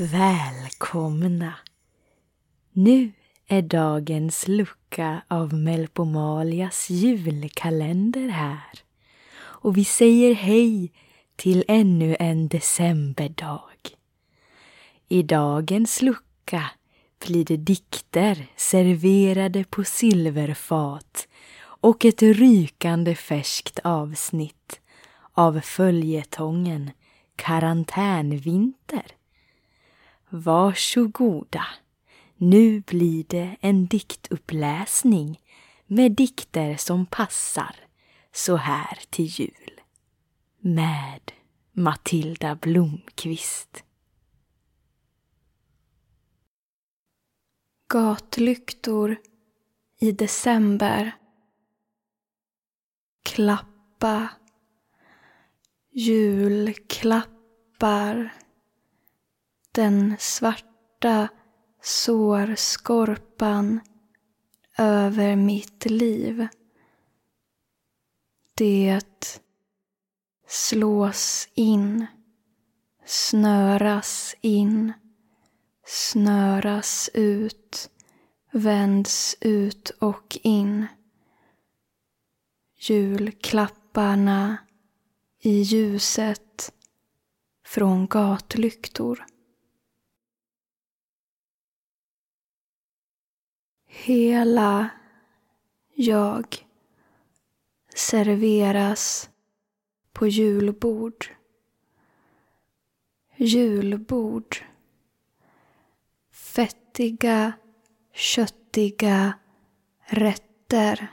Välkomna! Nu är dagens lucka av Melpomalias julkalender här och vi säger hej till ännu en decemberdag. I dagens lucka blir det dikter serverade på silverfat och ett rykande färskt avsnitt av följetongen Karantänvinter. Varsågoda, nu blir det en diktuppläsning med dikter som passar så här till jul. Med Matilda Blomqvist. Gatlyktor i december. Klappa. Julklappar. Den svarta sårskorpan över mitt liv. Det slås in, snöras in snöras ut, vänds ut och in. Julklapparna i ljuset från gatlyktor. Hela jag serveras på julbord. Julbord fettiga, köttiga rätter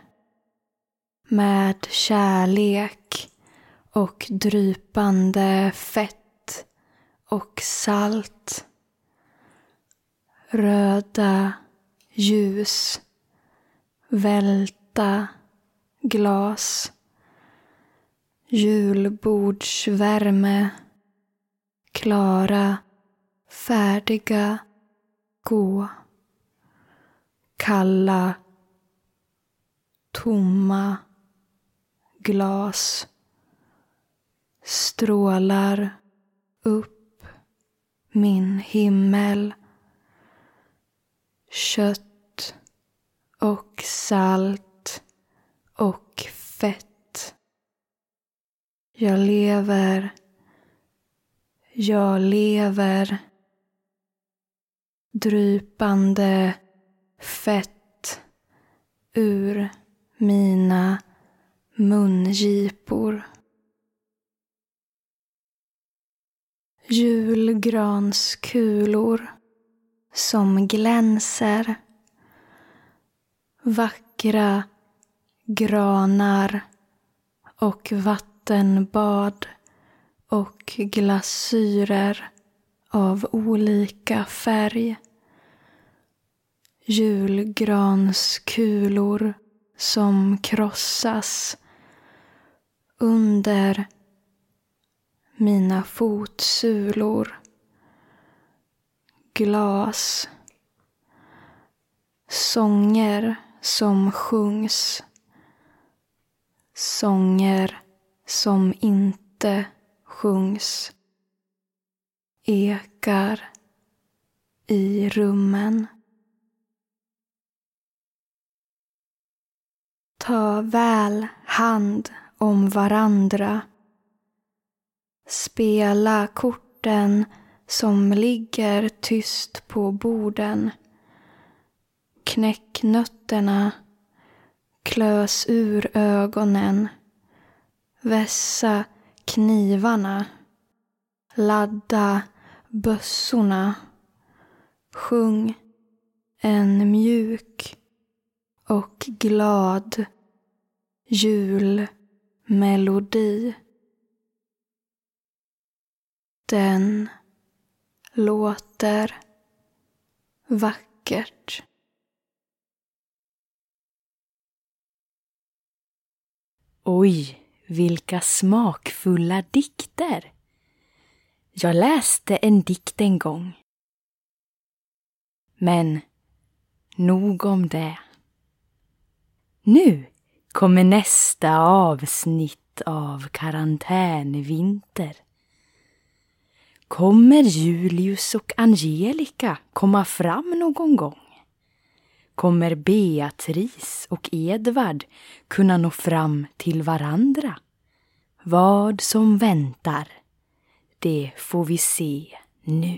med kärlek och drypande fett och salt. Röda ljus, välta glas, julbordsvärme, klara, färdiga gå. Kalla. Tomma. Glas. Strålar upp min himmel. Kött och salt och fett. Jag lever. Jag lever drypande fett ur mina mungipor. Julgranskulor som glänser. Vackra granar och vattenbad och glasyrer av olika färg julgranskulor som krossas under mina fotsulor. Glas. Sånger som sjungs. Sånger som inte sjungs. Ekar i rummen. Ta väl hand om varandra. Spela korten som ligger tyst på borden. Knäck nötterna. Klös ur ögonen. Vässa knivarna. Ladda bössorna. Sjung en mjuk och glad julmelodi. Den låter vackert. Oj, vilka smakfulla dikter! Jag läste en dikt en gång. Men nog om det. Nu kommer nästa avsnitt av Karantänvinter. Kommer Julius och Angelica komma fram någon gång? Kommer Beatrice och Edvard kunna nå fram till varandra? Vad som väntar, det får vi se nu.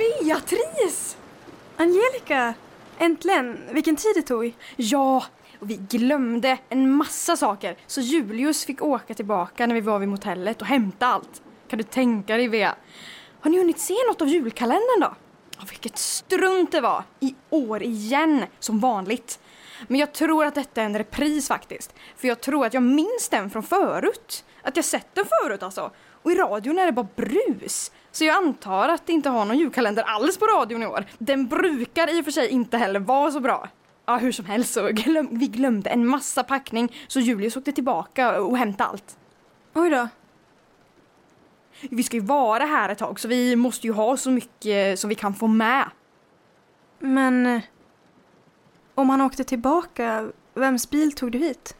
Beatrice! Angelica! Äntligen! Vilken tid det tog. Ja, och vi glömde en massa saker så Julius fick åka tillbaka när vi var vid motellet och hämta allt. Kan du tänka dig Bea? Har ni hunnit se något av julkalendern då? Oh, vilket strunt det var! I år igen, som vanligt. Men jag tror att detta är en repris faktiskt. För jag tror att jag minns den från förut. Att jag sett den förut alltså. Och i radion är det bara brus. Så jag antar att det inte har någon julkalender alls på radion i år. Den brukar i och för sig inte heller vara så bra. Ja, hur som helst så glöm vi glömde en massa packning så Julius åkte tillbaka och hämtade allt. Oj då. Vi ska ju vara här ett tag så vi måste ju ha så mycket som vi kan få med. Men... eh, Om han åkte tillbaka, vems bil tog du hit?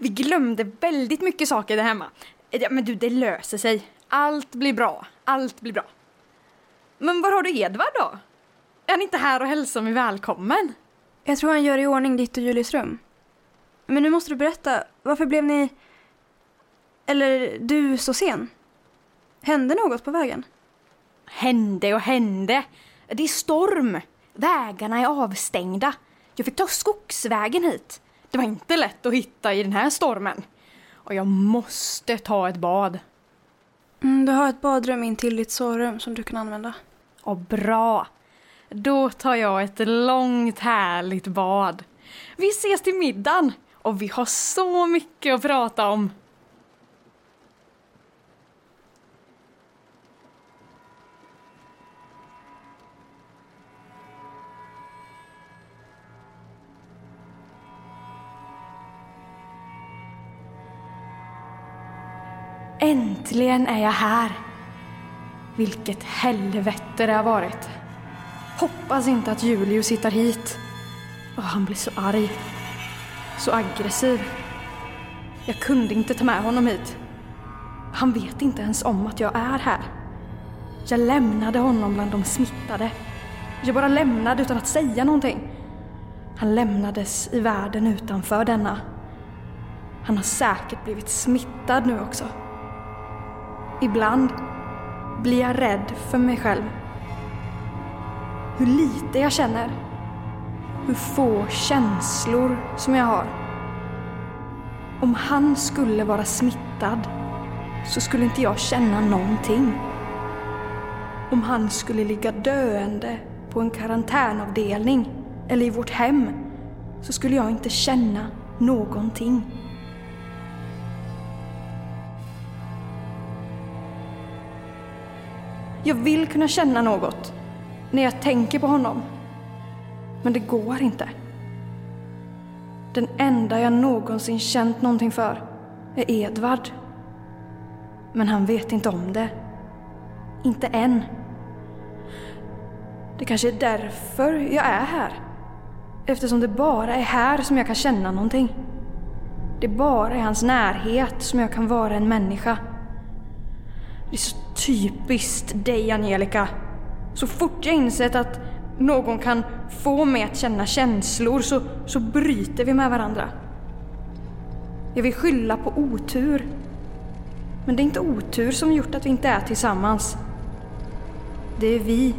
Vi glömde väldigt mycket saker där hemma. Ja, men du, det löser sig. Allt blir bra. Allt blir bra. Men var har du Edvard då? Är han inte här och hälsar mig välkommen? Jag tror han gör i ordning ditt och Julies rum. Men nu måste du berätta, varför blev ni... Eller du så sen? Hände något på vägen? Hände och hände. Det är storm. Vägarna är avstängda. Jag fick ta skogsvägen hit. Det var inte lätt att hitta i den här stormen. Och jag måste ta ett bad. Mm, du har ett badrum in till ditt sovrum som du kan använda. Och bra. Då tar jag ett långt härligt bad. Vi ses till middagen och vi har så mycket att prata om. Äntligen är jag här. Vilket helvete det har varit. Hoppas inte att Julius hittar hit. Oh, han blir så arg. Så aggressiv. Jag kunde inte ta med honom hit. Han vet inte ens om att jag är här. Jag lämnade honom bland de smittade. Jag bara lämnade utan att säga någonting. Han lämnades i världen utanför denna. Han har säkert blivit smittad nu också. Ibland blir jag rädd för mig själv. Hur lite jag känner. Hur få känslor som jag har. Om han skulle vara smittad så skulle inte jag känna någonting. Om han skulle ligga döende på en karantänavdelning eller i vårt hem så skulle jag inte känna någonting. Jag vill kunna känna något när jag tänker på honom. Men det går inte. Den enda jag någonsin känt någonting för är Edvard. Men han vet inte om det. Inte än. Det kanske är därför jag är här. Eftersom det bara är här som jag kan känna någonting. Det bara är hans närhet som jag kan vara en människa. Det är så typiskt dig, Angelica. Så fort jag insett att någon kan få mig att känna känslor så, så bryter vi med varandra. Jag vill skylla på otur. Men det är inte otur som gjort att vi inte är tillsammans. Det är vi.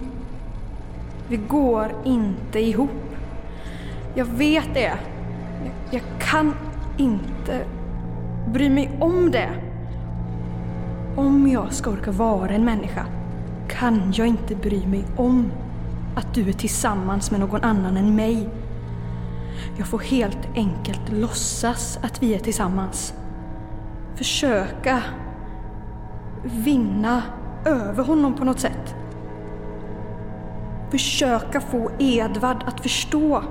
Vi går inte ihop. Jag vet det. Jag, jag kan inte bry mig om det. Om jag ska orka vara en människa kan jag inte bry mig om att du är tillsammans med någon annan än mig. Jag får helt enkelt låtsas att vi är tillsammans. Försöka vinna över honom på något sätt. Försöka få Edvard att förstå.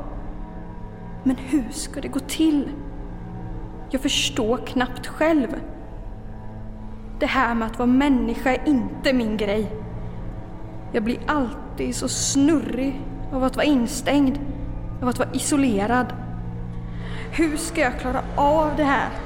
Men hur ska det gå till? Jag förstår knappt själv. Det här med att vara människa är inte min grej. Jag blir alltid så snurrig av att vara instängd, av att vara isolerad. Hur ska jag klara av det här?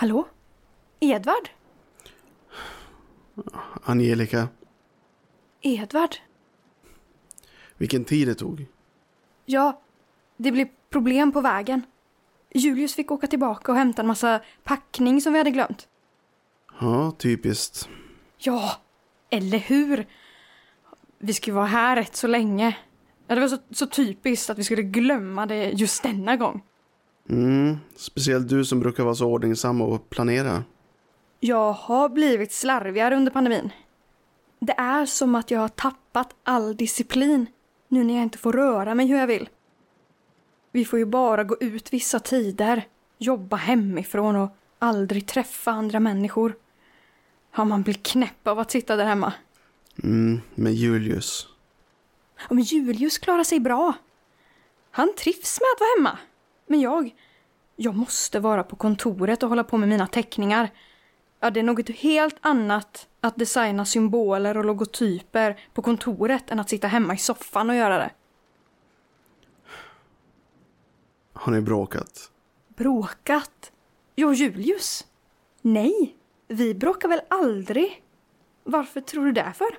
Hallå? Edvard? Angelica, Edvard? vilken tid det tog. Ja, det blev problem på vägen. Julius fick åka tillbaka och hämta en massa packning som vi hade glömt. Ja, typiskt. Ja, eller hur? Vi skulle vara här rätt så länge. Det var så, så typiskt att vi skulle glömma det just denna gång. Mm, speciellt du som brukar vara så ordningsam och planera. Jag har blivit slarvigare under pandemin. Det är som att jag har tappat all disciplin nu när jag inte får röra mig hur jag vill. Vi får ju bara gå ut vissa tider, jobba hemifrån och aldrig träffa andra människor. Ja, man blir knäpp av att sitta där hemma. Mm, med Julius. Ja, men Julius klarar sig bra. Han trivs med att vara hemma. Men jag, jag måste vara på kontoret och hålla på med mina teckningar. Ja, det är något helt annat att designa symboler och logotyper på kontoret än att sitta hemma i soffan och göra det. Har ni bråkat? Bråkat? Jag och Julius? Nej, vi bråkar väl aldrig? Varför tror du det för?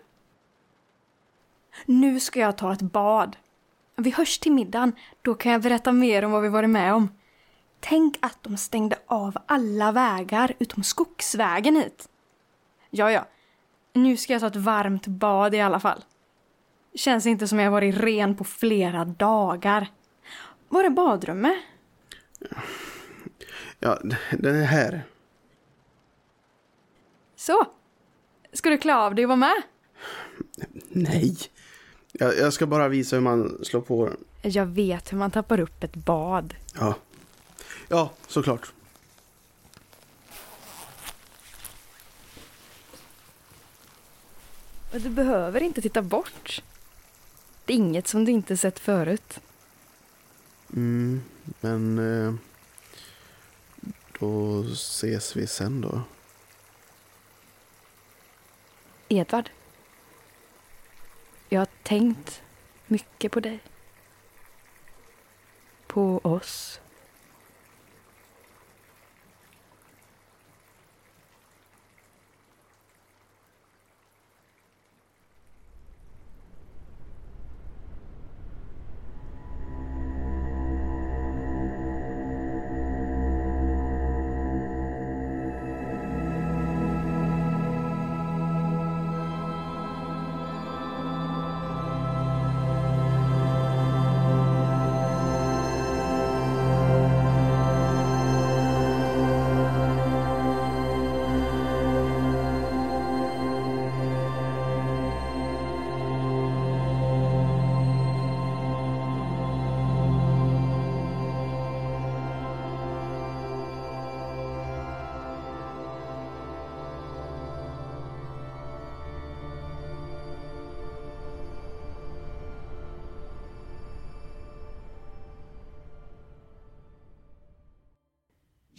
Nu ska jag ta ett bad. Vi hörs till middagen, då kan jag berätta mer om vad vi varit med om. Tänk att de stängde av alla vägar utom skogsvägen hit. Ja, ja. Nu ska jag ta ett varmt bad i alla fall. Känns inte som jag varit ren på flera dagar. Var är badrummet? Ja, den är här. Så. Ska du klä av dig och vara med? Nej. Jag, jag ska bara visa hur man slår på den. Jag vet hur man tappar upp ett bad. Ja. Ja, såklart. Och du behöver inte titta bort. Det är inget som du inte sett förut. Mm, men... Eh, då ses vi sen då. Edvard. Jag har tänkt mycket på dig. På oss.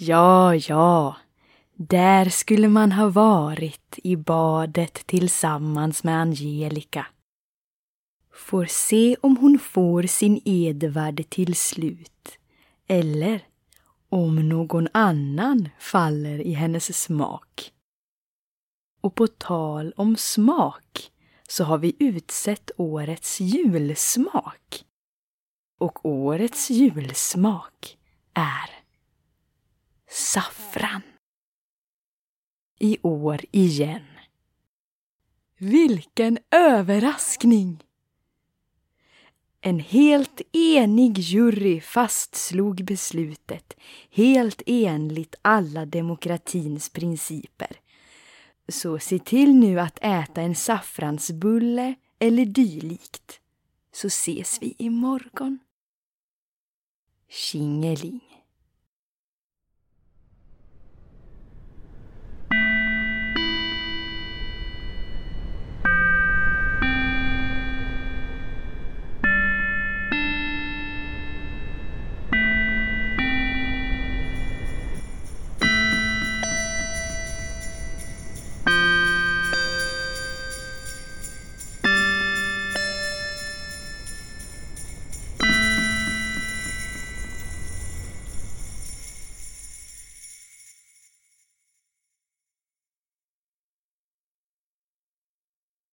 Ja, ja. Där skulle man ha varit i badet tillsammans med Angelica. får se om hon får sin Edvard till slut eller om någon annan faller i hennes smak. Och på tal om smak så har vi utsett årets julsmak. Och årets julsmak är saffran. I år igen. Vilken överraskning! En helt enig jury fastslog beslutet helt enligt alla demokratins principer. Så se till nu att äta en saffransbulle eller dylikt, så ses vi imorgon. Tjingeling.